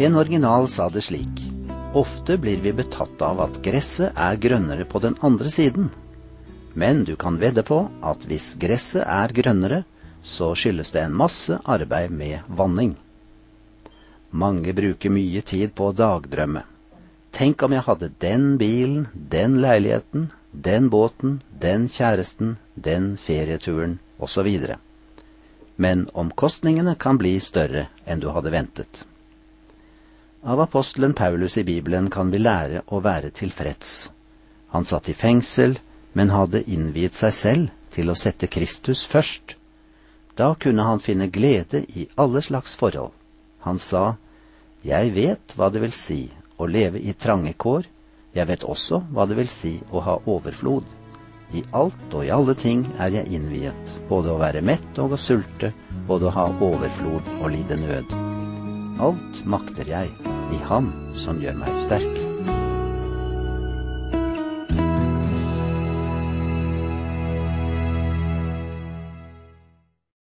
En original sa det slik. Ofte blir vi betatt av at gresset er grønnere på den andre siden. Men du kan vedde på at hvis gresset er grønnere, så skyldes det en masse arbeid med vanning. Mange bruker mye tid på å dagdrømme. Tenk om jeg hadde den bilen, den leiligheten, den båten, den kjæresten, den ferieturen, osv. Men omkostningene kan bli større enn du hadde ventet. Av apostelen Paulus i Bibelen kan vi lære å være tilfreds. Han satt i fengsel, men hadde innviet seg selv til å sette Kristus først. Da kunne han finne glede i alle slags forhold. Han sa, Jeg vet hva det vil si å leve i trange kår, jeg vet også hva det vil si å ha overflod. I alt og i alle ting er jeg innviet, både å være mett og å sulte, både å ha overflod og lide nød. Alt makter jeg i Ham som gjør meg sterk.